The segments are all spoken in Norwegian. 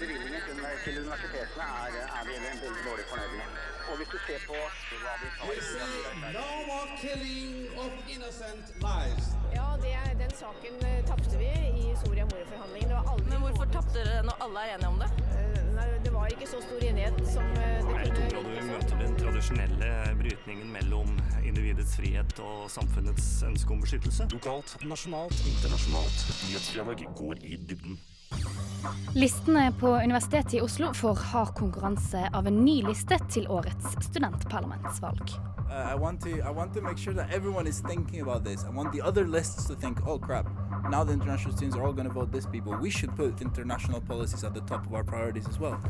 Bevilgningen til, universitetene er, er vi veldig dårlig fornøyd med. Og hvis du ser på hva vi tar no more killing of innocent lives. Ja, det, den saken eh, tapte vi i Soria Moria-forhandlingene. Det var aldri Men hvorfor tapte dere når alle er enige om det? Eh, Nei, det var ikke så stor enighet som eh, det Jeg tror du møter den tradisjonelle brytningen mellom individets frihet og samfunnets ønske om beskyttelse. Lokalt, nasjonalt, internasjonalt. Nyhetsdialog går i dybden. Listene på Universitetet i Oslo får hard konkurranse av en ny liste til årets studentparlamentsvalg. Uh, I want to I want to make sure that everyone is thinking about this. I want the other lists to think, oh crap, now the international students are all going to vote this people. We should put international policies at the top of well.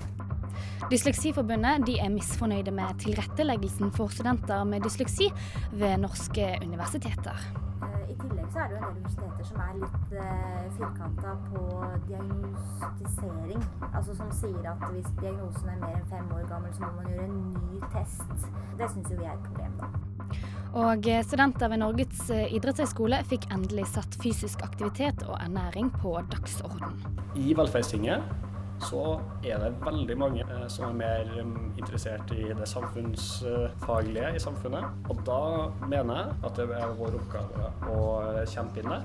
Dysleksiforbundet de er misfornøyde med tilretteleggelsen for studenter med dysleksi ved norske universiteter. Eh, I tillegg så er det jo en del universiteter som er litt eh, firkanta på diagnostisering. Altså som sier at hvis diagnosen er mer enn fem år gammel, så må man gjøre en ny test. Det syns jo vi er et problem, da. Og eh, studenter ved Norges idrettshøyskole idrettshøgskole fikk endelig satt fysisk aktivitet og ernæring på dagsorden. I Velferdstinget så er det veldig mange eh, som er mer mm, interessert i det samfunnsfaglige i samfunnet. Og da mener jeg at det er vår oppgave å kjempe inn det.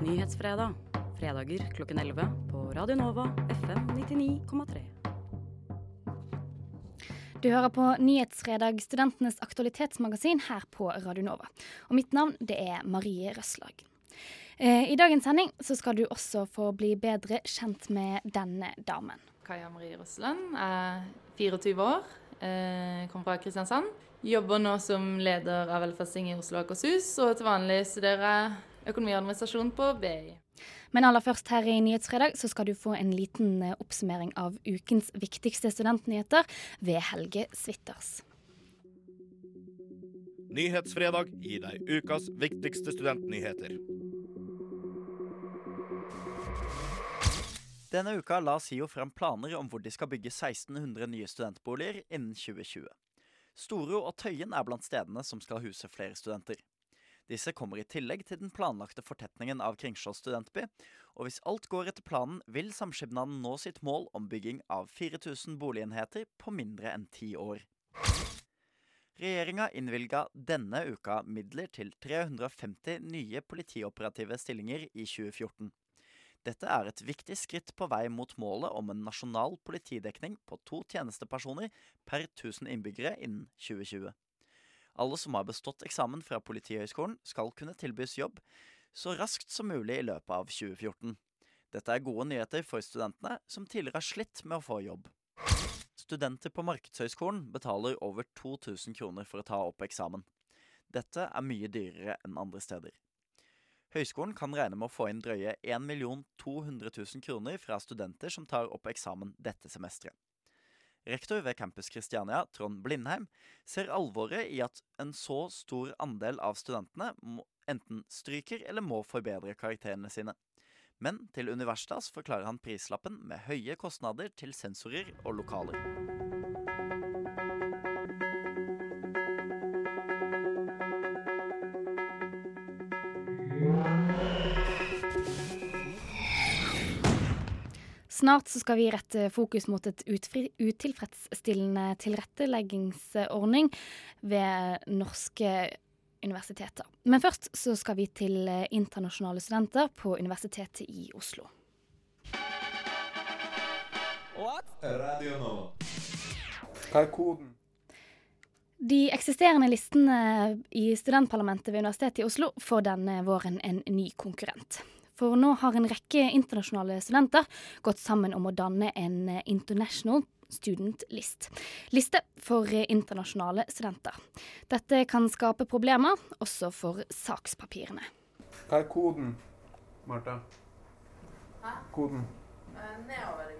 Nyhetsfredag. Fredager klokken 11 på Radio Nova FM 99,3. Du hører på Nyhetsfredag, studentenes aktualitetsmagasin her på Radio Nova. Og mitt navn det er Marie Røsslag. Eh, I dagens sending så skal du også få bli bedre kjent med denne damen. Kaja Marie Røsland er 24 år, eh, kommer fra Kristiansand. Jobber nå som leder av velferdsting i Oslo og Akershus, og til vanlig studerer jeg økonomiadministrasjon på BI. Men aller først her i Nyhetsfredag så skal du få en liten eh, oppsummering av ukens viktigste studentnyheter ved Helge Switters. Nyhetsfredag gir deg ukas viktigste studentnyheter. Denne uka la SIO frem planer om hvor de skal bygge 1600 nye studentboliger innen 2020. Storo og Tøyen er blant stedene som skal huse flere studenter. Disse kommer i tillegg til den planlagte fortetningen av Kringsjå studentby, og hvis alt går etter planen, vil samskipnaden nå sitt mål om bygging av 4000 boligenheter på mindre enn ti år. Regjeringa innvilga denne uka midler til 350 nye politioperative stillinger i 2014. Dette er et viktig skritt på vei mot målet om en nasjonal politidekning på to tjenestepersoner per 1000 innbyggere innen 2020. Alle som har bestått eksamen fra Politihøgskolen, skal kunne tilbys jobb så raskt som mulig i løpet av 2014. Dette er gode nyheter for studentene som tidligere har slitt med å få jobb. Studenter på Markedshøgskolen betaler over 2000 kroner for å ta opp eksamen. Dette er mye dyrere enn andre steder. Høgskolen kan regne med å få inn drøye 1 200 000 kroner fra studenter som tar opp eksamen dette semesteret. Rektor ved Campus Christiania, Trond Blindheim, ser alvoret i at en så stor andel av studentene enten stryker eller må forbedre karakterene sine. Men til Universitas forklarer han prislappen med høye kostnader til sensorer og lokaler. Snart så skal vi rette fokus mot et utfri, utilfredsstillende tilretteleggingsordning ved norske universiteter. Men først så skal vi til eh, internasjonale studenter på Universitetet i Oslo. Radio nå. Hva er koden? De eksisterende listene i studentparlamentet ved Universitetet i Oslo får denne våren en ny konkurrent. For nå har en rekke internasjonale studenter gått sammen om å danne en eh, International Student List. Liste for eh, internasjonale studenter. Dette kan skape problemer, også for sakspapirene. Hva er koden, Martha? Hæ? Koden. Nedover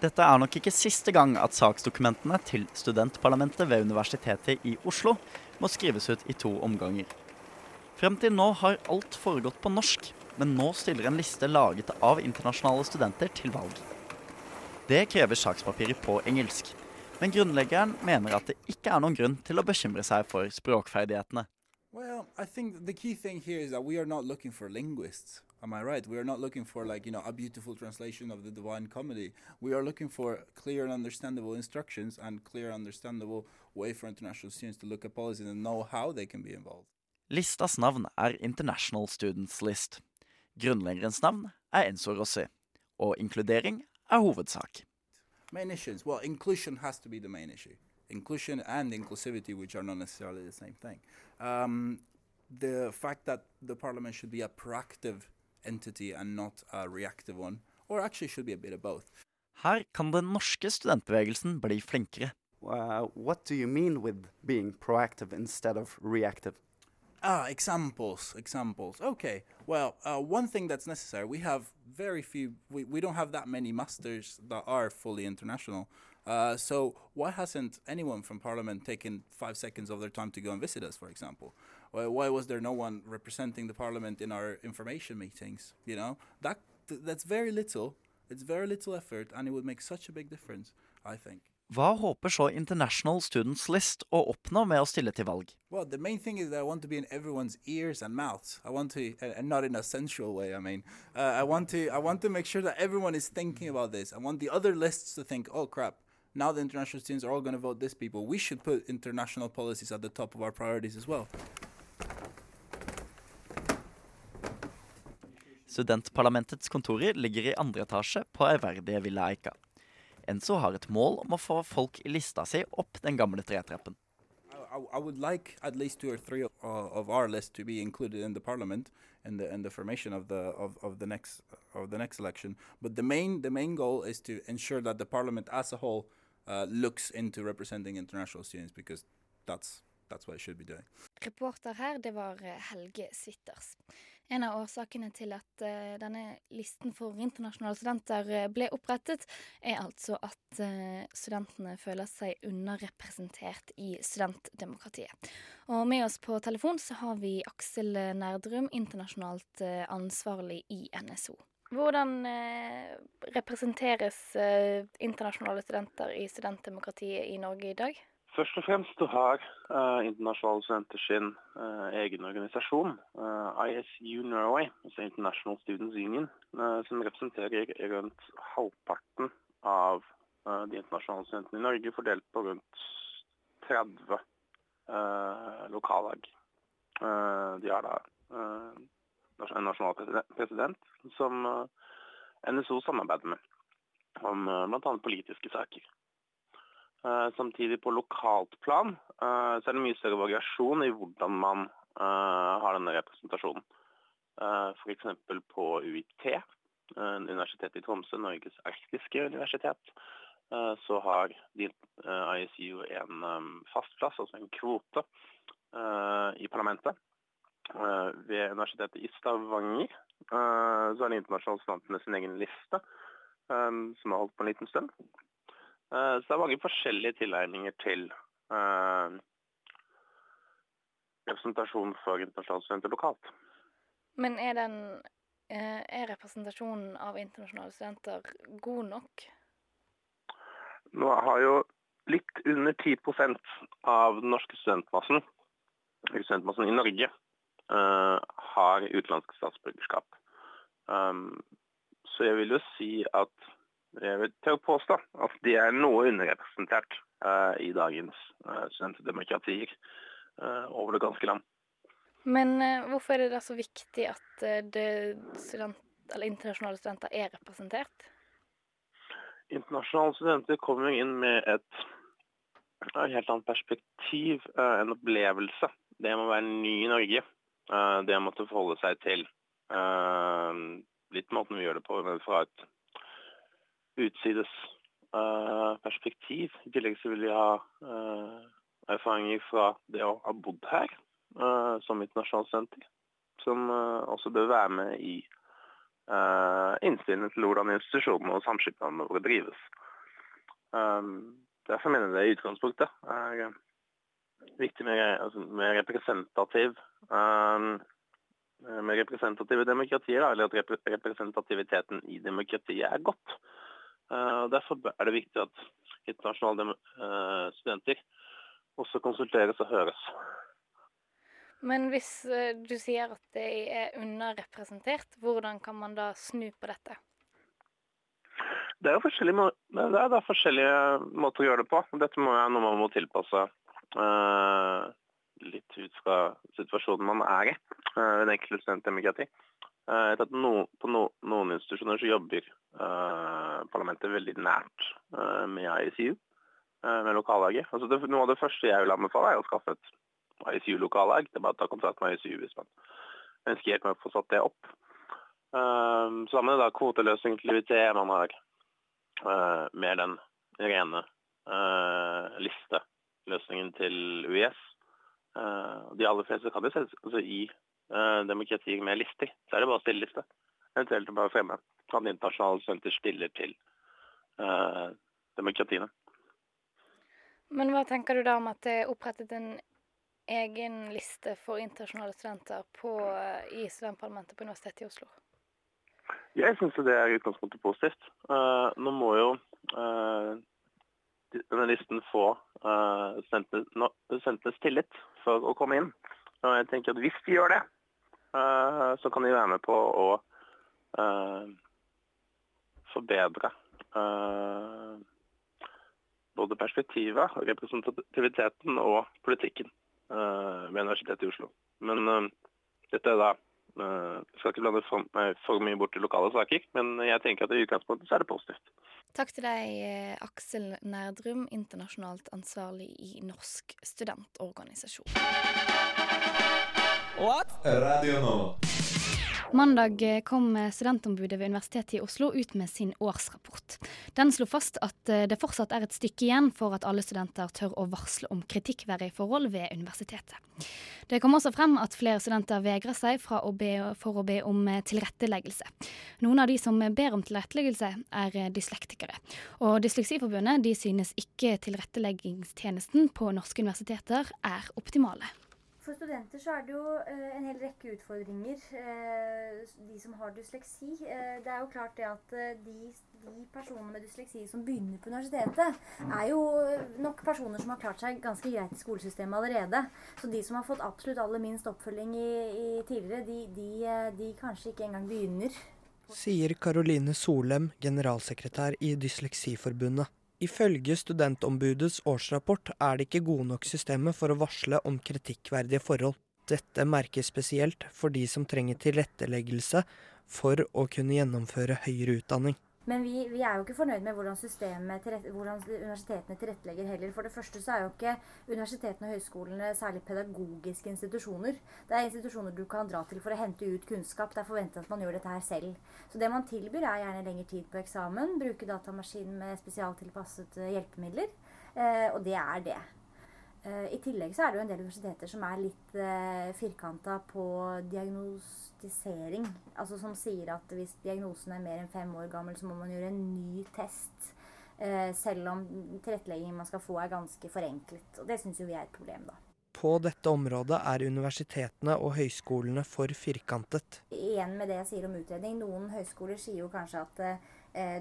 Dette er nok ikke siste gang at saksdokumentene til studentparlamentet ved Universitetet i Oslo må skrives ut i to omganger. Frem til nå har alt foregått på norsk, men nå stiller en liste laget av internasjonale studenter til valg. Det krever sakspapirer på engelsk. Men grunnleggeren mener at det ikke er noen grunn til å bekymre seg for språkferdighetene. Well, I think the key thing here is that we are not looking for linguists. Am I right? We are not looking for like, you know, a beautiful translation of the Divine Comedy. We are looking for clear and understandable instructions and clear understandable way for international students to look at policies and know how they can be involved. Listas navn er International Students List. Grunnleggerens navn er Enzo Rossi. Og inkludering er hovedsak. Main issues. Well, inclusion has to be the main issue. Inclusion and inclusivity, which are not necessarily the same thing. Um, the fact that the parliament should be a proactive entity and not a reactive one, or actually should be a bit of both. Her kan den norske studentbevegelsen bli flinkere. Uh, what do you mean with being proactive instead of reactive? Ah, examples, examples. Okay. Well, uh, one thing that's necessary, we have very few, we, we don't have that many masters that are fully international. Uh, so why hasn't anyone from Parliament taken five seconds of their time to go and visit us, for example? Why, why was there no one representing the Parliament in our information meetings? You know, that th- that's very little. It's very little effort, and it would make such a big difference, I think. Hva håper så International Students List å oppnå med å stille til valg? Well, the main thing is that I want to be in everyone's ears and mouths. I want to, and and not in a sensual way. I mean, uh, I want to, I want to make sure that everyone is thinking about this. I want the other lists to think, oh crap, now the international students are all going to vote this people. We should put international policies at the top of our priorities as well. Studentparlamentets kontorer ligger i andre etasje på ærverdige Villa Eika. Enzo har et mål om å få folk i lista si opp den gamle tretrappen. I, would like at least two or three of, uh, of our list to be included in the parliament and the and the formation of the of, of the next of the next election. But the main the main goal is to ensure that the parliament as a whole uh, looks into representing international students because that's that's what it should be doing. Reporter her, det var eh, Helge Switters. En av årsakene til at uh, denne listen for internasjonale studenter uh, ble opprettet, er altså at studentene føler seg underrepresentert i studentdemokratiet. Og med oss på telefon så har vi Aksel Nerdrum, internasjonalt ansvarlig i NSO. Hvordan representeres internasjonale studenter i studentdemokratiet i Norge i dag? Først og fremst har eh, Internasjonale Studenter sin uh, egen organisasjon, uh, ISU Norway, altså International Students Union, som representerer rundt halvparten av de internasjonale studentene i Norge, fordelt på rundt 30 lokallag. de har da nasjonal president som NSO samarbeider med om bl.a. politiske saker. Uh, samtidig på lokalt plan så er det mye større variasjon i hvordan man har denne representasjonen. F.eks. på UiT, Universitetet i Tromsø, Norges arktiske universitet, så har ISU en fast plass, altså en kvote, i parlamentet. Ved Universitetet i Stavanger så er de internasjonale studentene sin egen liste, som har holdt på en liten stund. Eh, så det er mange forskjellige tilnærminger til representasjon for internasjonale studenter lokalt. Men er, den, er representasjonen av internasjonale studenter god nok? Nå har jo litt under 10% av den norske studentmassen, studentmassen i Norge, har utenlandsk statsborgerskap. Um, så jeg vil jo si at jeg vil til å påstå at de er noe underrepresentert uh, i dagens uh, studentdemokratier over det ganske land. Men hvorfor er det da så viktig at student, internasjonale studenter er representert? Internasjonale studenter kommer inn med et helt annet perspektiv, en opplevelse. Det må være ny i Norge. Det å måtte forholde seg til litt måten vi gjør det på, men fra et utsides uh, perspektiv. I tillegg så vil de ha erfaringer fra det å ha bodd her som internasjonalt senter, som også bør være med i innstillingen til hvordan institusjonene og samskipnadene våre drives. Derfor mener jeg det i utgangspunktet er viktig med, altså, med representativ um, med representative demokratier, eller at representativiteten i demokratiet er godt. Uh, Derfor er det viktig at internasjonale eh, studenter også konsulteres og høres. Men hvis eh, du sier at de er underrepresentert, hvordan kan man da snu på dette? Det er forskjellige, det er, er forskjellige måter å gjøre det på. Dette må være noe man må tilpasse eh, litt ut fra situasjonen man er i ved den enkelte studentdemokrati. Eh, jeg vet at no, på no, noen institusjoner så jobber eh, parlamentet veldig nært eh, med ICU, eh, med lokallaget. Altså det, noe av det første jeg vil anbefale, er å skaffe et ICU-lokallag. Det er bare å ta kontakt med ICU hvis man ønsker hjelp med å få satt det opp. Um, sammen med da kvoteløsning til UiT, man har mer den rene uh, listeløsningen til UiS. Uh, de aller fleste kan jo settes altså, i uh, demokratier med lister. Så er det bare å stille liste. Eventuelt bare fremme at internasjonale studenter stiller til uh, demokratiene. Men hva tenker du da om at det er opprettet en egen liste for internasjonale studenter på, eh, i studentparlamentet på Universitetet i Oslo? Jeg syns det er i utgangspunktet positivt. Uh, nå må jo uh, denne listen få uh, studentenes tillit for å komme inn. Og jeg tenker at hvis de gjør det, så kan de være med på å forbedre både perspektivet, representativiteten og politikken ved Universitetet i Oslo. Men dette er da skal ikke blande for, for, mye bort i lokale saker, men jeg tenker at i utgangspunktet så er det positivt. Takk til deg, Aksel Nerdrum, internasjonalt ansvarlig i Norsk studentorganisasjon. What? Radio Nova. Mandag kom studentombudet ved Universitetet i Oslo ut med sin årsrapport. Den slo fast at det fortsatt er et stykke igjen for at alle studenter tør å varsle om kritikkverdige forhold ved universitetet. Det kom også frem at flere studenter vegrer seg å be, for å be om tilretteleggelse. Noen av de som ber om tilretteleggelse, er dyslektikere. Og Dysleksiforbundet de synes ikke tilretteleggingstjenesten på norske universiteter er optimale. For studenter så er det jo uh, en hel rekke utfordringer, uh, de som har dysleksi. Uh, det er jo klart det at de, de, personene med dysleksi som begynner på universitetet, er jo nok personer som har klart seg ganske greit i skolesystemet allerede. Så de som har fått absolutt aller minst oppfølging i, i tidligere, de, de, de kanskje ikke engang begynner. Sier Karoline Solem, generalsekretær i Dysleksiforbundet. Ifølge Studentombudets årsrapport er det ikke gode nok systemer for å varsle om kritikkverdige forhold. Dette merkes spesielt for de som trenger tilretteleggelse for å kunne gjennomføre høyere utdanning. Men vi, vi, er jo ikke fornøyd med hvordan, hvordan universitetene tilrettelegger heller. For det første så er jo ikke universitetene og høyskolene særlig pedagogiske institusjoner. Det er institusjoner du kan dra til for å hente ut kunnskap. Det er forventet at man gjør dette her selv. Så det man tilbyr er gjerne lengre tid på eksamen, bruke datamaskin med spesialtilpassede hjelpemidler. Eh, og det er det. I tillegg så er det jo en del universiteter som er litt eh, firkanta på diagnostisering. Altså som sier at hvis diagnosen er mer enn fem år gammel, så må man gjøre en ny test. Eh, selv om tilretteleggingen man skal få er ganske forenklet. Og det syns jo vi er et problem, da. På dette området er universitetene og høyskolene for firkantet. Igjen med det jeg sier om utredning. Noen høyskoler sier jo kanskje at eh,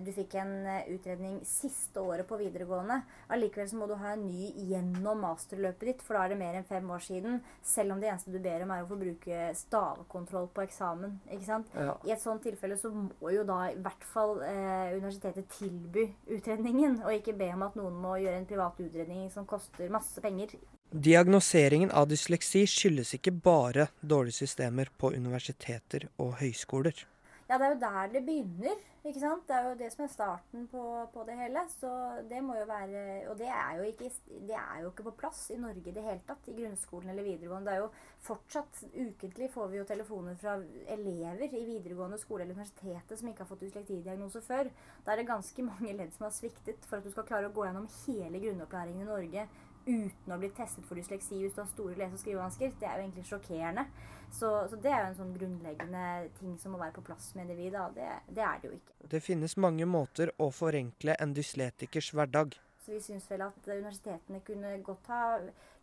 du fikk en utredning siste året på videregående. Allikevel så må du ha en ny gjennom masterløpet ditt, for da er det mer enn fem år siden. Selv om det eneste du ber om er å få bruke stavekontroll på eksamen. ikke sant? Ja. I et sånt tilfelle så må jo da i hvert fall eh, universitetet tilby utredningen, og ikke be om at noen må gjøre en privat utredning som koster masse penger. Diagnoseringen av dysleksi skyldes ikke bare dårlige systemer på universiteter og høyskoler. Ja, det er jo der det begynner. ikke sant? Det er jo det som er starten på, på det hele. Så det må jo være Og det er, jo ikke, det er jo ikke på plass i Norge i det hele tatt. I grunnskolen eller videregående. Det er jo fortsatt ukentlig får vi jo telefoner fra elever i videregående skole eller universitetet som ikke har fått dyslektidiagnose før. Da er det ganske mange ledd som har sviktet for at du skal klare å gå gjennom hele grunnopplæringen i Norge uten å bli testet for dysleksi hvis du har store lese- og skrivevansker. Det er jo egentlig sjokkerende. Så, så, det er jo en sånn grunnleggende ting som må være på plass, med individet. da. Det, det er det jo ikke. Det finnes mange måter å forenkle en dysletikers hverdag. Så vi syns vel at universitetene kunne godt ha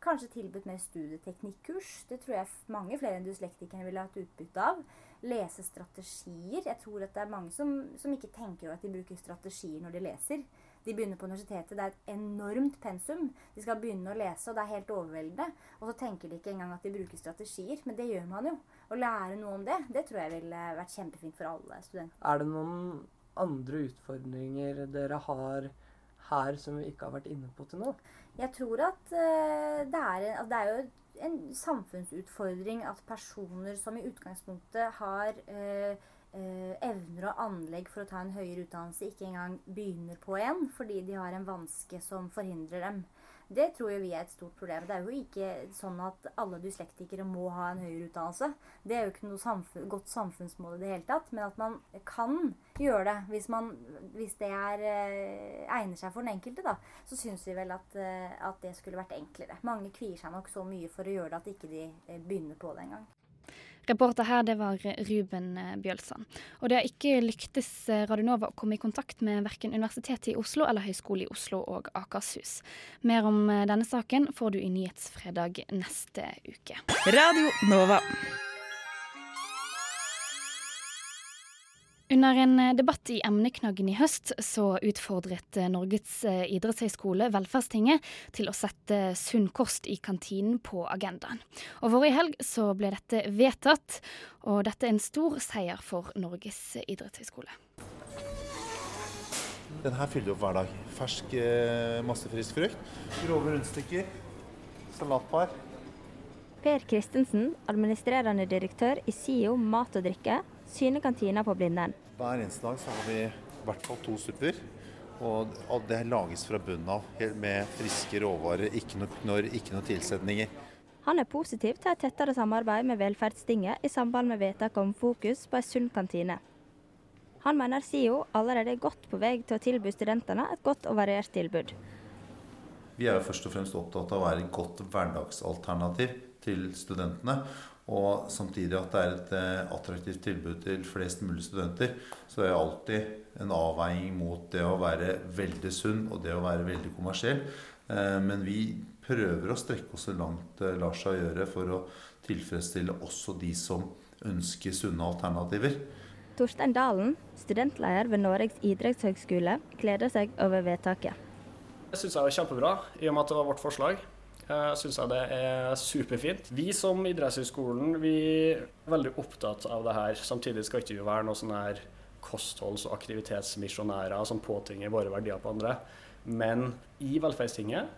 kanskje tilbudt mer studieteknikkurs. Det tror jeg mange flere enn dyslektikerne ville hatt utbytte av. lesestrategier. Jeg tror at det er mange som, som ikke tenker over at de bruker strategier når de leser. De begynner på universitetet, det er et enormt pensum. De skal begynne å lese, og det er helt overveldende. Og så tenker de ikke engang at de bruker strategier, men det gjør man jo. Å lære noe om det, det tror jeg ville vært kjempefint for alle studenter. Er det noen andre utfordringer dere har her som vi ikke har vært inne på til nå? Jeg tror at eh, det, er, at det er jo en samfunnsutfordring at personer som i utgangspunktet har eh, evner og anlegg for å ta en høyere utdannelse, ikke engang begynner på en fordi de har en vanske som forhindrer dem. Det tror jo vi er et stort problem. Det er jo ikke sånn at alle dyslektikere må ha en høyere utdannelse. Det er jo ikke noe samfunn, godt samfunnsmål i det hele tatt. Men at man kan gjøre det hvis, man, hvis det er, eh, egner seg for den enkelte, da, så syns vi vel at, eh, at det skulle vært enklere. Mange kvier seg nok så mye for å gjøre det at ikke de begynner på det engang. Reporter her, det var Ruben eh, Bjølsand. Og det har ikke lyktes eh, Radionova å komme i kontakt med verken Universitetet i Oslo eller Høgskolen i Oslo og Akershus. Mer om eh, denne saken får du i Nyhetsfredag neste uke. Radio Nova. Under en eh, debatt i emneknaggen i høst så utfordret eh, Norges eh, idrettshøgskole Velferdstinget til å sette sunn kost i kantinen på agendaen. Og Forrige helg så ble dette vedtatt, og dette er en stor seier for Norges idrettshøgskole. Den her fyller du opp hver dag. Fersk, masse frisk frukt. Grove rundstykker. Salatpar. Per Kristensen, administrerende direktør i SIO mat og drikke, syner kantina på Blindern. Hver eneste dag så har vi i hvert fall to supper. Og det lages fra bunnen av helt med friske råvarer. Ikke noe knorr, ikke noe tilsetninger. Han er positiv til et tettere samarbeid med Velferdstinget i samband med vedtak om fokus på en sunn kantine. Han mener SIO allerede er godt på vei til å tilby studentene et godt og variert tilbud. Vi er jo først og fremst opptatt av å være et godt hverdagsalternativ til studentene. Og samtidig at det er et eh, attraktivt tilbud til flest mulig studenter. Så det er alltid en avveining mot det å være veldig sunn og det å være veldig kommersiell. Eh, men vi prøver å strekke oss så langt det lar seg gjøre for å tilfredsstille også de som ønsker sunne alternativer. Torstein Dalen, studentleder ved Norges idrettshøgskole, gleder seg over vedtaket. Det syns jeg er kjempebra, i og med at det var vårt forslag. Jeg syns jeg det er superfint. Vi som idrettshøyskolen vi er veldig opptatt av det her. Samtidig skal ikke vi være noen sånne her kostholds- og aktivitetsmisjonærer som påtvinger våre verdier på andre. Men i Velferdstinget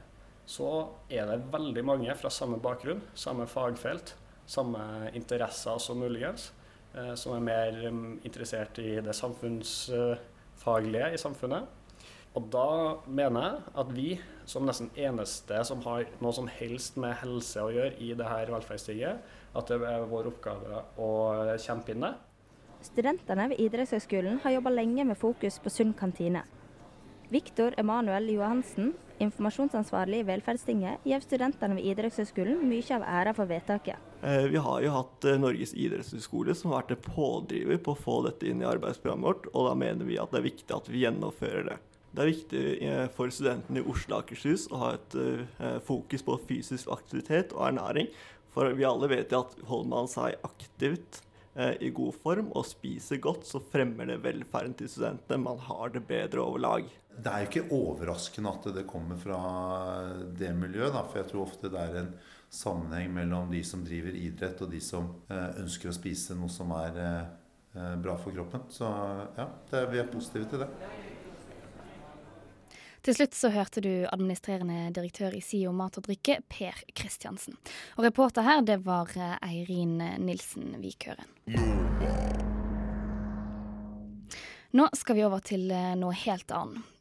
så er det veldig mange fra samme bakgrunn, samme fagfelt, samme interesser som muligens, eh, som er mer mm, interessert i det samfunnsfaglige i samfunnet. Og da mener jeg at vi, som nesten eneste som har noe som helst med helse å gjøre i det her velferdsstiget, at det er vår oppgave å kjempe inn det. Studentene ved idrettshøgskolen har jobba lenge med fokus på sunn kantine. Viktor Emanuel Johansen, informasjonsansvarlig i Velferdstinget, gir studentene ved idrettshøgskolen mye av æra for vedtaket. Eh, Vi har jo hatt eh, Norges idrettshøgskole som har vært en pådriver på å få dette inn i arbeidsprogrammet vårt, og da mener vi at det er viktig at vi gjennomfører det. Det er viktig eh, for studentene i Oslo og Akershus å ha et eh, fokus på fysisk aktivitet og ernæring, for vi alle vet at holder man seg aktivt eh, i god form og spiser godt, så fremmer det velferden til studentene. Man har det bedre over lag. Det er jo ikke overraskende at det kommer fra det miljøet, da, for jeg tror ofte det er en sammenheng mellom de som driver idrett og de som ønsker å spise noe som er bra for kroppen. Så ja, vi er positive til det. Til slutt så hørte du administrerende direktør i SIO mat og drikke, Per Kristiansen. Og reporter her, det var eh, Eirin Nilsen Vikøren. Nå skal vi over til eh, noe helt annet.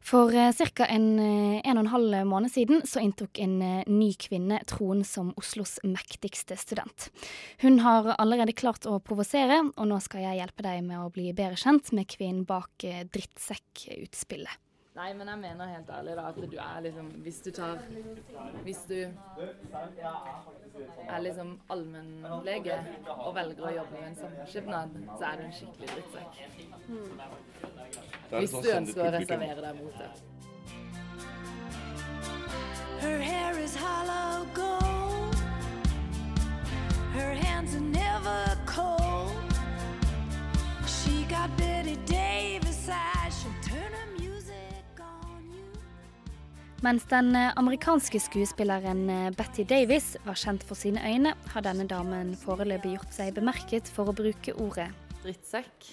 For ca. En, eh, en og en halv måned siden så inntok en eh, ny kvinne tronen som Oslos mektigste student. Hun har allerede klart å provosere, og nå skal jeg hjelpe deg med å bli bedre kjent med kvinnen bak eh, drittsekkutspillet. Nei, men jeg mener helt ærlig da, at du er liksom Hvis du tar Hvis du er liksom allmennlege og velger å jobbe med en samskipnad, så er du en skikkelig drittsekk. er Hvis sånn du sånn ønsker å reservere deg mot det. Her hair is hollow gold. Her hands are never cold. She got Betty Davis eyes. Mens den eh, amerikanske skuespilleren eh, Betty Davis var kjent for sine øyne, har denne damen foreløpig gjort seg bemerket for å bruke ordet Drittsekk.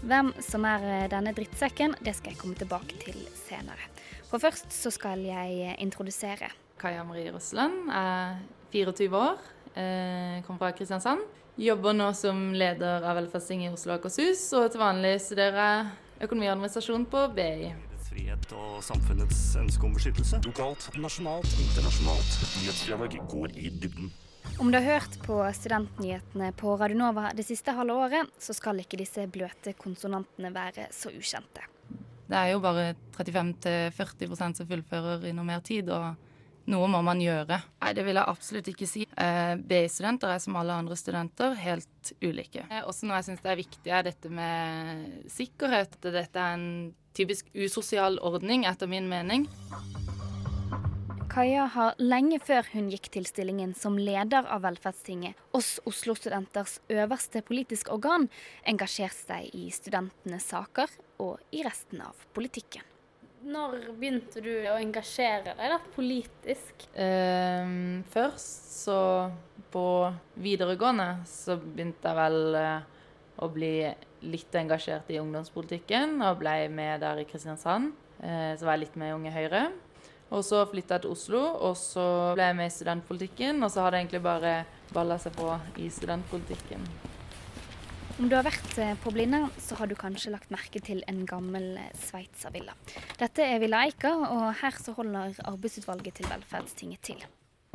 Hvem som er eh, denne drittsekken, det skal jeg komme tilbake til senere. For først så skal jeg introdusere. Kaja Marie Røsland er 24 år, kommer fra Kristiansand. Jobber nå som leder av Velferdsting i Oslo og Akershus, og til vanlig studerer jeg økonomi og administrasjon på BI. Frihet og samfunnets ønske om beskyttelse. Lokalt, nasjonalt, internasjonalt. Nyhetsdialog går i dybden. Om du har hørt på studentnyhetene på Radionova det siste halve året, så skal ikke disse bløte konsonantene være så ukjente. Det er jo bare 35-40 som fullfører i noe mer tid, og noe må man gjøre. Nei, det vil jeg absolutt ikke si. Eh, BI-studenter er som alle andre studenter helt ulike. Eh, Også noe jeg syns er viktig, er dette med sikkerhet. Dette er en typisk usosial ordning, etter min mening. Kaja har lenge før hun gikk til stillingen som leder av Velferdstinget, oss Oslo-studenters øverste politiske organ, engasjert seg i studentenes saker og i resten av politikken. Når begynte du å engasjere deg da, politisk? Eh, først så på videregående så begynte jeg vel eh, å bli litt engasjert i ungdomspolitikken og ble med der i Kristiansand. Eh, så var jeg litt med i Unge Høyre. Og så flytta jeg til Oslo, og så ble jeg med i studentpolitikken. Og så har det egentlig bare balla seg på i studentpolitikken. Om du har vært eh, på Blindern, så har du kanskje lagt merke til en gammel eh, sveitservilla. Dette er Villa Eika, og her så holder arbeidsutvalget til Velferdstinget til.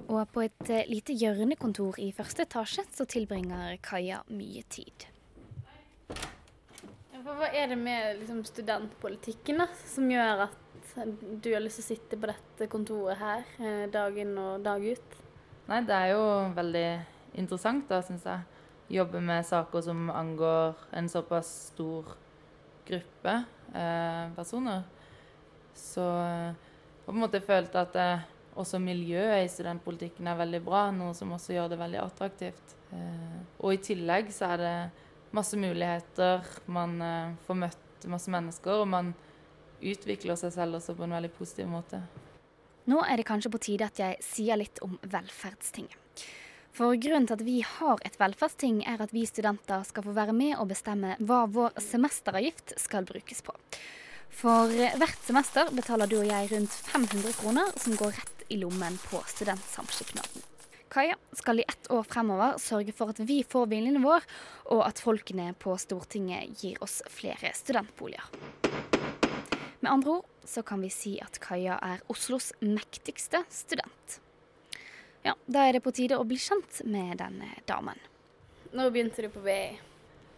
Og på et lite hjørnekontor i første etasje så tilbringer Kaja mye tid. Hva er det med liksom, studentpolitikken da, som gjør at du har lyst til å sitte på dette kontoret her eh, dag inn og dag ut? Nei, det er jo veldig interessant, da, syns jeg. Jobbe med saker som angår en såpass stor gruppe eh, personer. Så eh, jeg har på en måte følt at eh, også miljøet i studentpolitikken er veldig bra, noe som også gjør det veldig attraktivt. Eh, og i tillegg så er det masse muligheter. Man eh, får møtt masse mennesker, og man utvikler seg selv også på en veldig positiv måte. Nå er det kanskje på tide at jeg sier litt om Velferdstinget. For grunnen til at vi har et velferdsting, er at vi studenter skal få være med og bestemme hva vår semesteravgift skal brukes på. For hvert semester betaler du og jeg rundt 500 kroner, som går rett i lommen på studentsamskipnaden. Kaja skal i ett år fremover sørge for at vi får viljen vår, og at folkene på Stortinget gir oss flere studentboliger. Med andre ord så kan vi si at Kaja er Oslos mektigste student. Ja, da er det på tide å bli kjent med denne damen. Når begynte du på BI?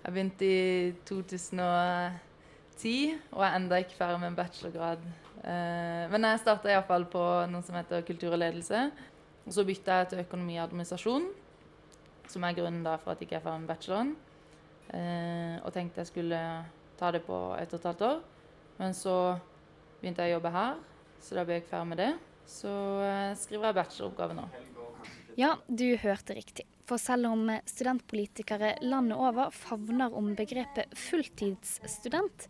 Jeg begynte i 2010 og er enda ikke ferdig med en bachelorgrad. Eh, men jeg starta iallfall på noe som heter kultur og ledelse. Og så bytta jeg til økonomi og administrasjon, som er grunnen da for at jeg ikke er ferdig med bacheloren. Eh, og tenkte jeg skulle ta det på ett og et halvt år. Men så begynte jeg å jobbe her, så da ble jeg ferdig med det. Så eh, skriver jeg bacheloroppgave nå. Ja, du hørte riktig. For selv om studentpolitikere landet over favner om begrepet fulltidsstudent,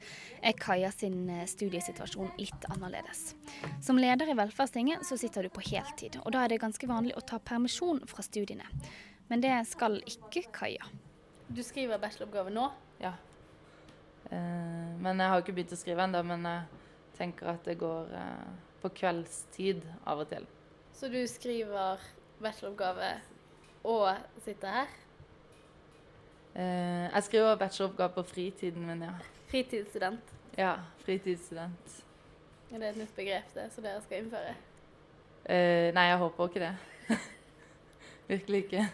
er Kaja sin eh, studiesituasjon litt annerledes. Som leder i Velferdstinget så sitter du på heltid, og da er det ganske vanlig å ta permisjon fra studiene. Men det skal ikke Kaja. Du skriver bacheloroppgave nå? Ja. Eh, men jeg har ikke begynt å skrive ennå, men jeg tenker at det går eh, på kveldstid av og til. Så du skriver bacheloroppgave og sitte her? Eh, jeg skriver bacheloroppgave på fritiden min, ja. Fritidsstudent? Ja, fritidsstudent. Er det et nytt begrep det, som dere skal innføre? Eh, nei, jeg håper ikke det. Virkelig ikke.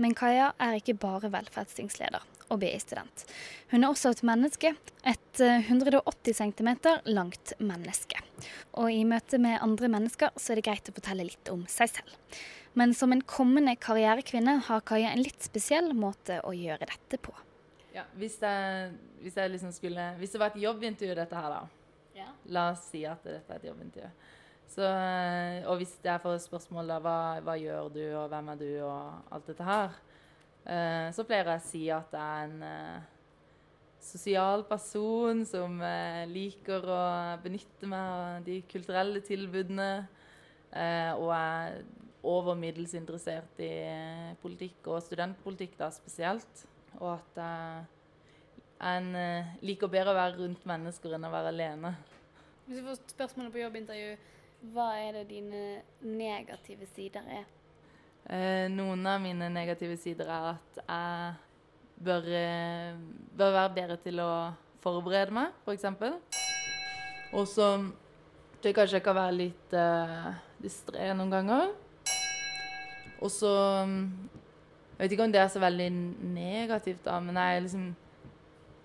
Men Kaja er ikke bare velferdstingsleder og BI-student. Hun er også et menneske. Et eh, 180 cm langt menneske. Og i møte med andre mennesker så er det greit å fortelle litt om seg selv. Men som en kommende karrierekvinne har Kaja en litt spesiell måte å gjøre dette på. Ja, hvis, jeg, hvis, jeg liksom skulle, hvis det var et jobbintervju, dette her, da. Ja. La oss si at dette er et jobbintervju. Så, eh, og hvis jeg får spørsmål da, hva, hva gjør du, og hvem er du, og alt dette her, Eh, så pleier jeg å si at jeg er en eh, sosial person som eh, liker å benytte meg av de kulturelle tilbudene. Eh, og er over middels interessert i eh, politikk, og studentpolitikk da spesielt. Og at jeg eh, liker bedre å være rundt mennesker enn å være alene. Hvis du får spørsmålet på jobbintervju, hva er det dine negative sider er? Eh, noen av mine negative sider er at jeg bør, eh, bør være bedre til å forberede meg, f.eks. Og så tror jeg kanskje jeg kan være litt uh, distré noen ganger. Og så mm, Jeg vet ikke om det er så veldig negativt, da, men jeg liksom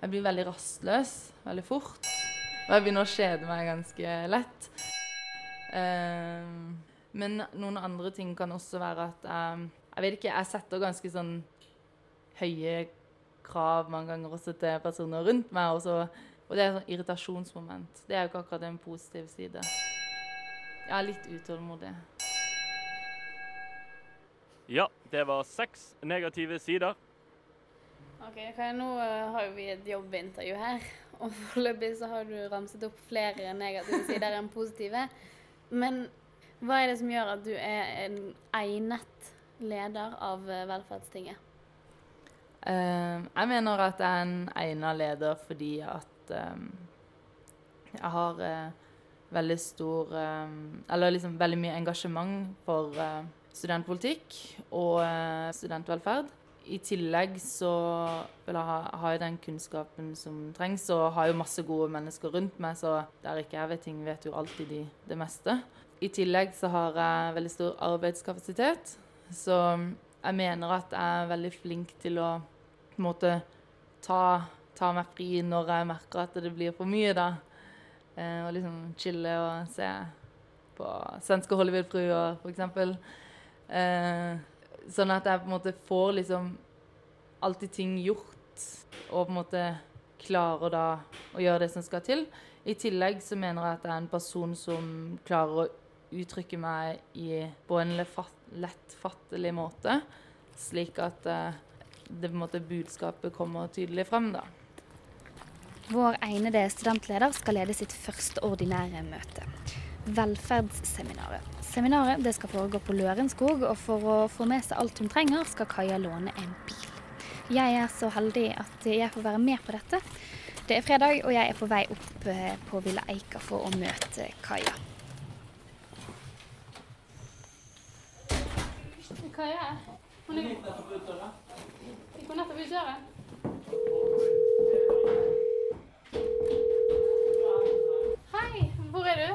Jeg blir veldig rastløs veldig fort. Og jeg begynner å kjede meg ganske lett. Uh, men noen andre ting kan også være at jeg, jeg vet ikke, jeg setter ganske sånn høye krav mange ganger også til personer rundt meg. Og, så, og det er et sånn irritasjonsmoment. Det er jo ikke akkurat en positiv side. Jeg er litt utålmodig. Ja, det var seks negative sider. Ok, Nå eh, har jo vi et jobbintervju her, og foreløpig så har du ramset opp flere negative sider enn positive. Men hva er det som gjør at du er en egnet leder av eh, Velferdstinget? Eh, jeg mener at jeg er en egnet leder fordi at eh, jeg har eh, veldig stor eh, Eller liksom veldig mye engasjement for eh, studentpolitikk og eh, studentvelferd. I tillegg så jeg ha, har jeg den kunnskapen som trengs, og har jo masse gode mennesker rundt meg, så der ikke jeg vet ting, vet jo alltid de det meste. I tillegg så har jeg veldig stor arbeidskapasitet, så jeg mener at jeg er veldig flink til å på en måte ta, ta meg fri når jeg merker at det blir for mye, da. Eh, og liksom chille og se på svenske Hollywood-fruer, f.eks. Eh, sånn at jeg på en måte får liksom alltid ting gjort, og på en måte klarer da å gjøre det som skal til. I tillegg så mener jeg at jeg er en person som klarer å uttrykke meg i, på en lefatt- lettfattelig måte, slik at eh, det på en måte budskapet kommer tydelig frem, da. Vår egnede studentleder skal lede sitt første ordinære møte. Velferdsseminaret. Seminaret det skal foregå på Lørenskog, og for å få med seg alt hun trenger, skal Kaja låne en bil. Jeg er så heldig at jeg får være med på dette. Det er fredag, og jeg er på vei opp eh, på Villa Eika for å møte Kaja. Kaja, er det? Hun hun nettopp ut døren? Hei, hvor er du?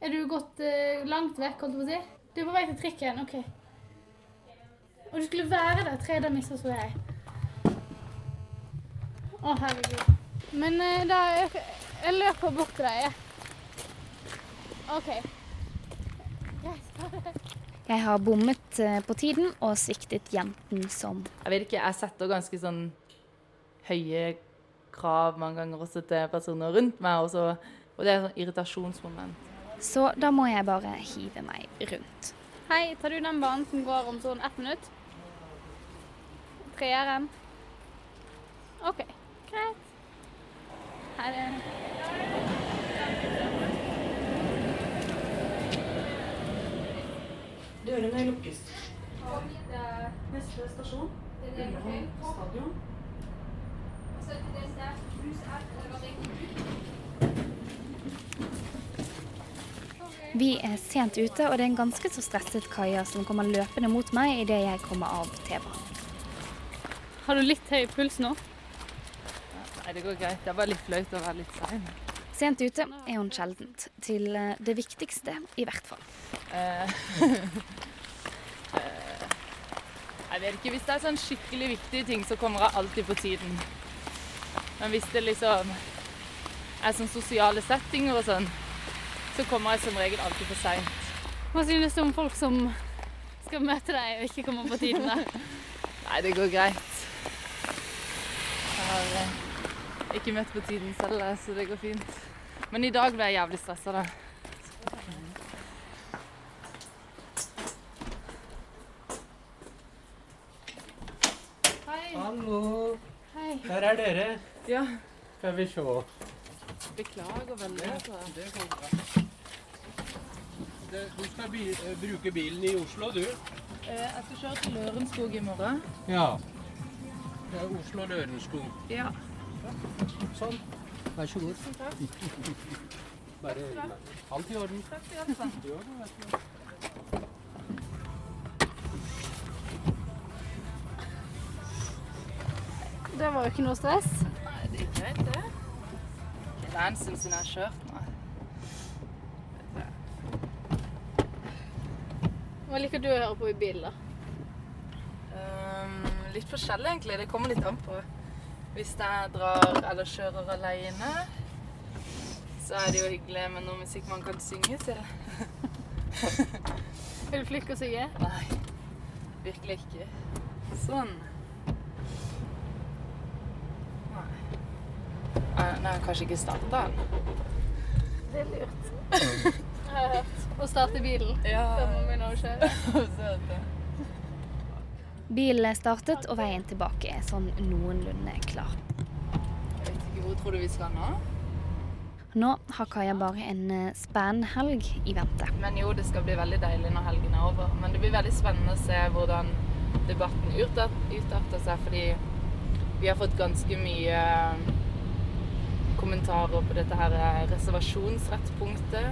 Er du gått eh, langt vekk, holdt jeg på å si? Du er på vei til trikken, ok. Og du skulle være der tre, da misforsto jeg. Å, herregud. Men eh, da jeg, jeg løper bort til deg, jeg. OK. Greit. Jeg har bommet eh, på tiden og sviktet jenten som Jeg vet ikke, jeg setter ganske sånn høye krav mange ganger også til personer rundt meg, og, så, og det er et sånn irritasjonsmoment. Så da må jeg bare hive meg rundt. Hei, tar du den banen som går om sånn ett minutt? Treeren? OK, greit. Her er Dørene lukkes. Neste stasjon. Ullevål stadion. Vi er sent ute, og det er en ganske så stresset Kaja som kommer løpende mot meg idet jeg kommer av T-banen. Har du litt høy puls nå? Nei, det går greit. Det er bare litt flaut å være litt sein. Sent ute er hun sjeldent. Til eh, det viktigste, i hvert fall. Eh, eh, jeg vet ikke. Hvis det er sånn skikkelig viktige ting, så kommer jeg alltid på tiden. Men hvis det liksom er sånn sosiale settinger og sånn, så kommer jeg som regel alltid for seint. Hva synes du om folk som skal møte deg og ikke kommer på tiden? da? Nei, det går greit. Jeg har ikke møtt på tiden selv, så det går fint. Men i dag ble jeg jævlig stressa, da. Hei. Hallo. Hei. Der er dere. Ja. Skal vi se. Beklager veldig. Ja, altså. det går bra. Du skal bi eh, bruke bilen i Oslo, du? Eh, Jeg skal kjøre til Lørenskog i morgen. Ja. Det er Oslo-Lørenskog. Ja. Sånn. Vær så god. Bare alt i orden. Det var jo ikke noe stress. Nei, det er greit, det. Det er en stund siden jeg har kjørt nå. Hva liker du å høre på i bil, da? Um, litt forskjellig, egentlig. Det kommer litt an på. Hvis jeg drar eller kjører alene, så er det jo hyggelig med noe musikk man kan synge til. Er du flink til å synge? Nei, virkelig ikke. Sånn. Nei. Nei, kanskje ikke starta den. Det er lurt. Jeg har hørt. Å starte bilen Ja. før man begynner å kjøre. Bilen er startet, og veien tilbake er sånn noenlunde klar. Jeg vet ikke hvor tror du vi skal nå? Nå har Kaja bare en spennhelg spennende helg i vente. Men jo, det skal bli veldig deilig når helgen er over. Men det blir veldig spennende å se hvordan debatten utarter seg, fordi vi har fått ganske mye kommentarer på dette her reservasjonsrettpunktet.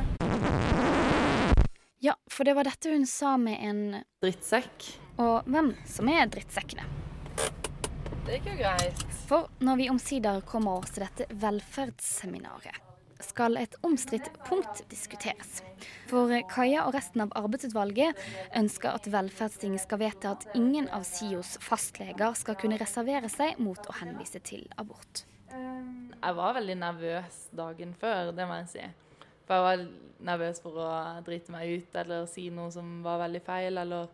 Ja, for det var dette hun sa med en Drittsekk. Og hvem som er drittsekkene? Det gikk jo greit. For når vi omsider kommer oss til dette velferdsseminaret, skal et omstridt punkt diskuteres. For Kaja og resten av arbeidsutvalget ønsker at Velferdstinget skal vedta at ingen av SIOs fastleger skal kunne reservere seg mot å henvise til abort. Jeg var veldig nervøs dagen før, det må jeg si. For jeg var nervøs for å drite meg ut eller si noe som var veldig feil, eller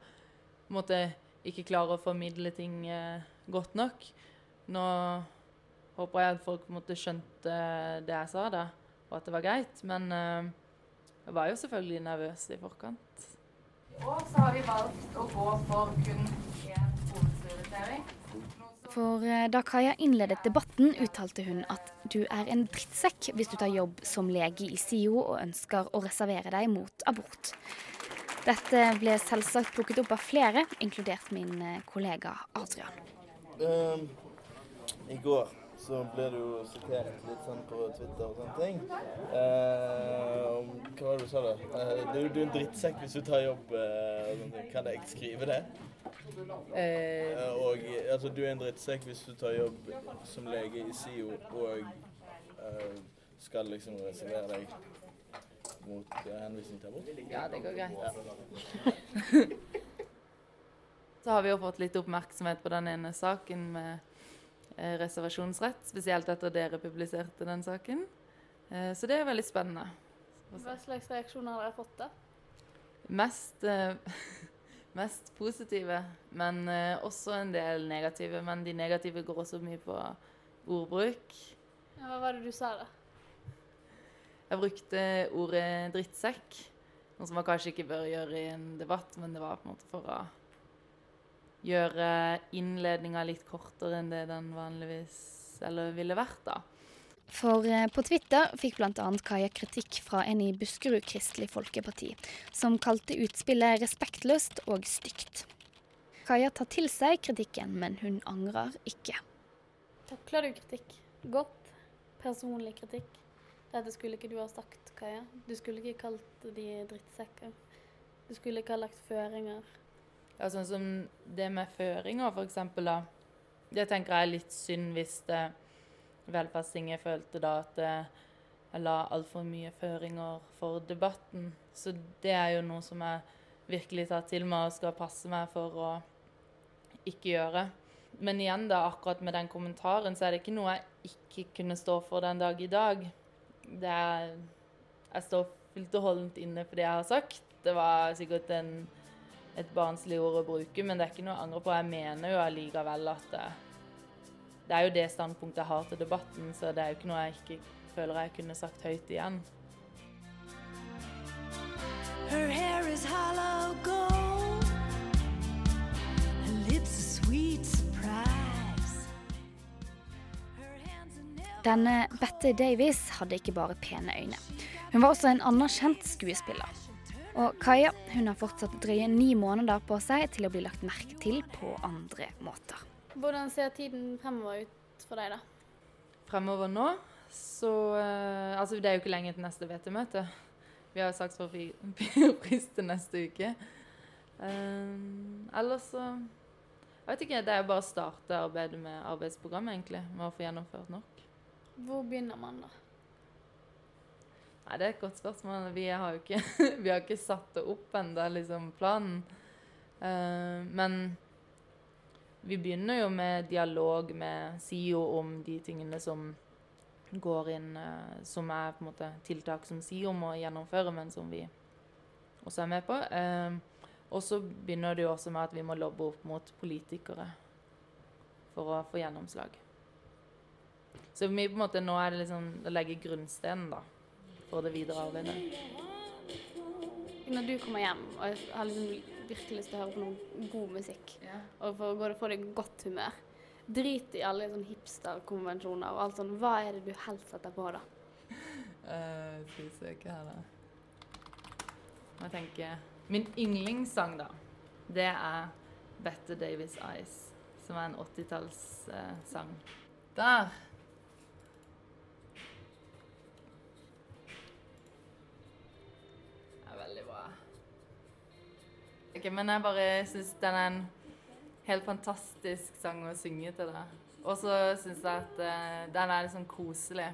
måte ikke klare å formidle ting eh, godt nok. Nå håper jeg at folk måtte måte skjønte det jeg sa, da, og at det var greit. Men eh, jeg var jo selvfølgelig nervøs i forkant. Og så har vi valgt å gå for kun én hovedprioritering. For eh, da Kaja innledet debatten, uttalte hun at du er en drittsekk hvis du tar jobb som lege i SIO og ønsker å reservere deg mot abort. Dette ble selvsagt plukket opp av flere, inkludert min eh, kollega Adrian. Um, I går så ble du jo sitert litt sånn på Twitter og sånne ting. Uh, hva var det du sa da? Uh, du, du er en drittsekk hvis du tar jobb eh, ting. Kan jeg skrive det? Eh, og altså, du er en drittsekk hvis du tar jobb som lege i SIO og eh, skal liksom reservere deg mot eh, henvisning til abort? Ja, det går greit. Ja. Så har vi jo fått litt oppmerksomhet på den ene saken med eh, reservasjonsrett, spesielt etter dere publiserte den saken. Eh, så det er veldig spennende. Hva slags reaksjoner har dere fått da? Mest, mest positive, men også en del negative. Men de negative går også mye på ordbruk. Ja, hva var det du sa da? Jeg brukte ordet drittsekk, noe som man kanskje ikke bør gjøre i en debatt, men det var på en måte for å gjøre innledninga litt kortere enn det den vanligvis eller ville vært, da. For eh, på Twitter fikk bl.a. Kaja kritikk fra en i Buskerud Kristelig Folkeparti, som kalte utspillet respektløst og stygt. Kaja tar til seg kritikken, men hun angrer ikke. Takler du kritikk godt? Personlig kritikk? Dette skulle ikke du ha sagt, Kaja. Du skulle ikke kalt de drittsekker. Du skulle ikke ha lagt føringer. Ja, sånn som det med føringer, for eksempel, da. Det tenker jeg er litt synd hvis det Velferdstinget følte da at det, jeg la altfor mye føringer for debatten. Så det er jo noe som jeg virkelig tar til meg og skal passe meg for å ikke gjøre. Men igjen, da, akkurat med den kommentaren, så er det ikke noe jeg ikke kunne stå for den dag i dag. Det er Jeg står fullt og holdent inne for det jeg har sagt. Det var sikkert en et barnslig ord å bruke, men det er ikke noe jeg angrer på. Jeg mener jo allikevel at det, det er jo det standpunktet jeg har til debatten, så det er jo ikke noe jeg ikke føler jeg kunne sagt høyt igjen. Her hair is hollow gold. Denne Bette Davies hadde ikke bare pene øyne. Hun var også en anerkjent skuespiller. Og Kaja hun har fortsatt drøye ni måneder på seg til å bli lagt merke til på andre måter. Hvordan ser tiden fremover ut for deg, da? Fremover nå, så eh, Altså, det er jo ikke lenge til neste VT-møte. Vi har jo sagt for pris til neste uke. Um, ellers så Jeg vet ikke. Det er jo bare å starte arbeidet med arbeidsprogrammet, egentlig. Med å få gjennomført nok. Hvor begynner man, da? Nei, det er et godt spørsmål. Vi har jo ikke, har ikke satt det opp ennå, liksom, planen. Uh, men vi begynner jo med dialog med SIO om de tingene som går inn uh, Som er på en måte tiltak som SIO må gjennomføre, men som vi også er med på. Uh, og så begynner det jo også med at vi må lobbe opp mot politikere for å få gjennomslag. Så vi på en måte nå er det liksom å legge grunnstenen, da for det videre arbeidet. Når du kommer hjem og har liksom virkelig lyst til å høre på noe god musikk, og for å få deg i godt humør, drit i alle sånn hipsterkonvensjoner og alt sånt, hva er det du helst setter på da? Uh, skal vi se hva er det Må jeg tenke Min yndlingssang, da, det er Bette Davis Eyes, som er en 80-tallssang. Der! Ok, Men jeg bare syns den er en helt fantastisk sang å synge til det. Og så syns jeg at uh, den er litt sånn koselig.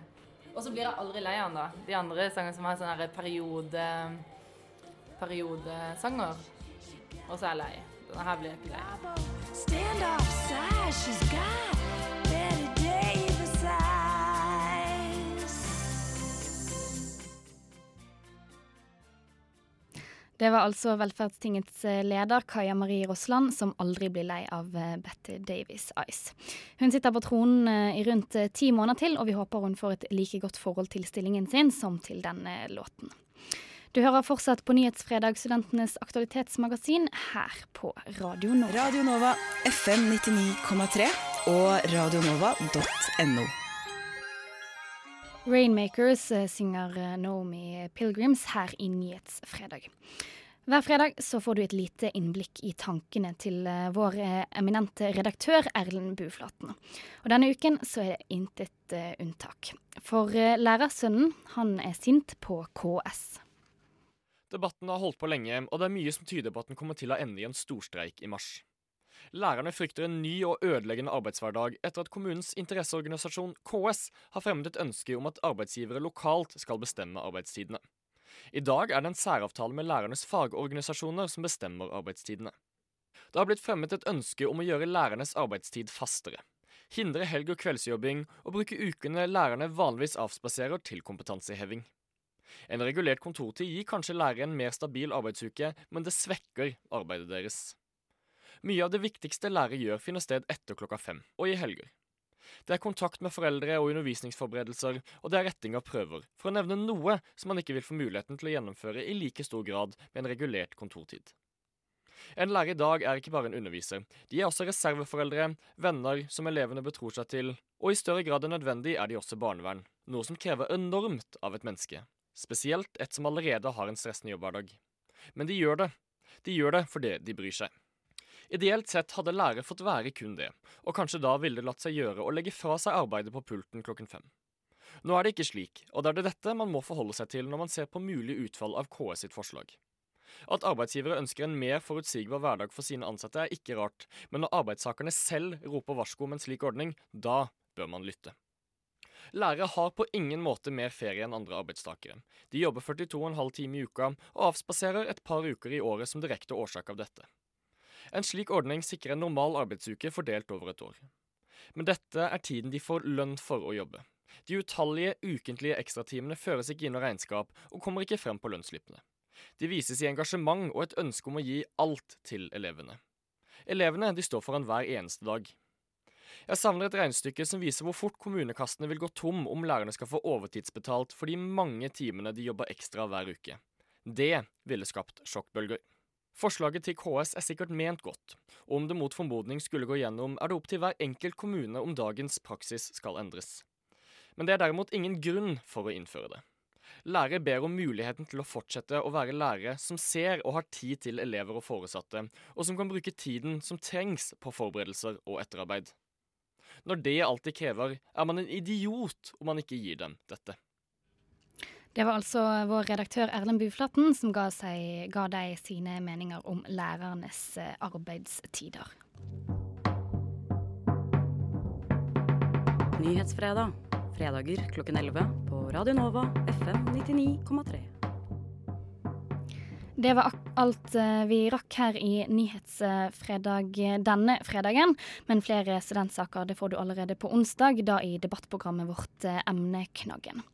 Og så blir jeg aldri lei av den, da. De andre sangene som har sånne periode periodesanger. Og så er jeg lei. Denne her blir jeg ikke lei. Stand Det var altså Velferdstingets eh, leder Kaja Marie Rossland som aldri blir lei av Bette Betty Davies Ice. Hun sitter på tronen eh, i rundt eh, ti måneder til, og vi håper hun får et like godt forhold til stillingen sin som til denne låten. Du hører fortsatt på Nyhetsfredag, studentenes aktualitetsmagasin, her på Radio Nova. Radio Nova FM 99,3 og radionova.no. Rainmakers eh, synger eh, Naomi Pilgrims her i Nyhetsfredag. Hver fredag så får du et lite innblikk i tankene til eh, vår eminente redaktør Erlend Buflaten. Og denne uken så er det intet unntak. For lærersønnen, han er sint på KS. Debatten har holdt på lenge, og det er mye som tyder på at den kommer til å ende i en storstreik i mars. Lærerne frykter en ny og ødeleggende arbeidshverdag etter at kommunens interesseorganisasjon KS har fremmet et ønske om at arbeidsgivere lokalt skal bestemme arbeidstidene. I dag er det en særavtale med lærernes fagorganisasjoner som bestemmer arbeidstidene. Det har blitt fremmet et ønske om å gjøre lærernes arbeidstid fastere. Hindre helg- og kveldsjobbing og bruke ukene lærerne vanligvis avspaserer til kompetanseheving. En regulert kontortid gir kanskje lærere en mer stabil arbeidsuke, men det svekker arbeidet deres. Mye av det viktigste lærere gjør, finner sted etter klokka fem, og i helger. Det er kontakt med foreldre og undervisningsforberedelser, og det er retting av prøver, for å nevne noe som man ikke vil få muligheten til å gjennomføre i like stor grad med en regulert kontortid. En lærer i dag er ikke bare en underviser, de er også reserveforeldre, venner som elevene betror seg til, og i større grad enn nødvendig er de også barnevern, noe som krever enormt av et menneske, spesielt et som allerede har en stressende jobbhverdag. Men de gjør det. De gjør det fordi de bryr seg. Ideelt sett hadde lærer fått være kun det, og kanskje da ville det latt seg gjøre å legge fra seg arbeidet på pulten klokken fem. Nå er det ikke slik, og det er det dette man må forholde seg til når man ser på mulig utfall av KS sitt forslag. At arbeidsgivere ønsker en mer forutsigbar hverdag for sine ansatte er ikke rart, men når arbeidstakerne selv roper varsko om en slik ordning, da bør man lytte. Lærere har på ingen måte mer ferie enn andre arbeidstakere. De jobber 42,5 timer i uka og avspaserer et par uker i året som direkte årsak av dette. En slik ordning sikrer en normal arbeidsuke fordelt over et år. Men dette er tiden de får lønn for å jobbe. De utallige ukentlige ekstratimene føres ikke inn i regnskap og kommer ikke frem på lønnsslippene. De vises i engasjement og et ønske om å gi alt til elevene. Elevene de står foran hver eneste dag. Jeg savner et regnestykke som viser hvor fort kommunekassene vil gå tom om lærerne skal få overtidsbetalt for de mange timene de jobber ekstra hver uke. Det ville skapt sjokkbølger. Forslaget til KS er sikkert ment godt, og om det mot formodning skulle gå gjennom, er det opp til hver enkelt kommune om dagens praksis skal endres. Men det er derimot ingen grunn for å innføre det. Lærere ber om muligheten til å fortsette å være lærere som ser og har tid til elever og foresatte, og som kan bruke tiden som trengs på forberedelser og etterarbeid. Når det alltid krever, er man en idiot om man ikke gir dem dette. Det var altså vår redaktør Erlend Buflaten som ga, seg, ga deg sine meninger om lærernes eh, arbeidstider. Nyhetsfredag. Fredager klokken 11 på Radio Nova FM 99,3. Det var alt eh, vi rakk her i Nyhetsfredag denne fredagen. Men flere studentsaker det får du allerede på onsdag, da i debattprogrammet vårt eh, Emneknaggen.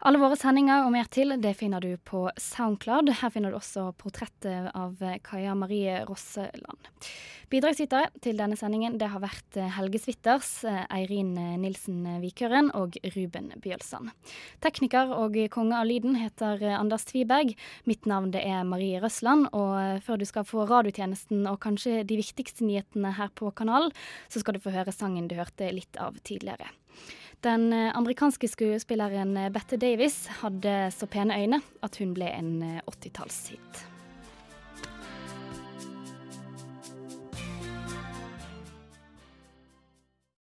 Alle våre sendinger og mer til det finner du på Soundcloud. Her finner du også portrettet av Kaja Marie Rosseland. Bidragsytere til denne sendingen det har vært Helge Switters, Eirin Nilsen Vikøren og Ruben Bjølsand. Tekniker og konge av lyden heter Anders Tviberg. Mitt navn det er Marie Røsland. Og før du skal få radiotjenesten og kanskje de viktigste nyhetene her på kanalen, så skal du få høre sangen du hørte litt av tidligere. Den eh, amerikanske skuespilleren eh, Bette Davis hadde så pene øyne at hun ble en eh, 80-tallshit.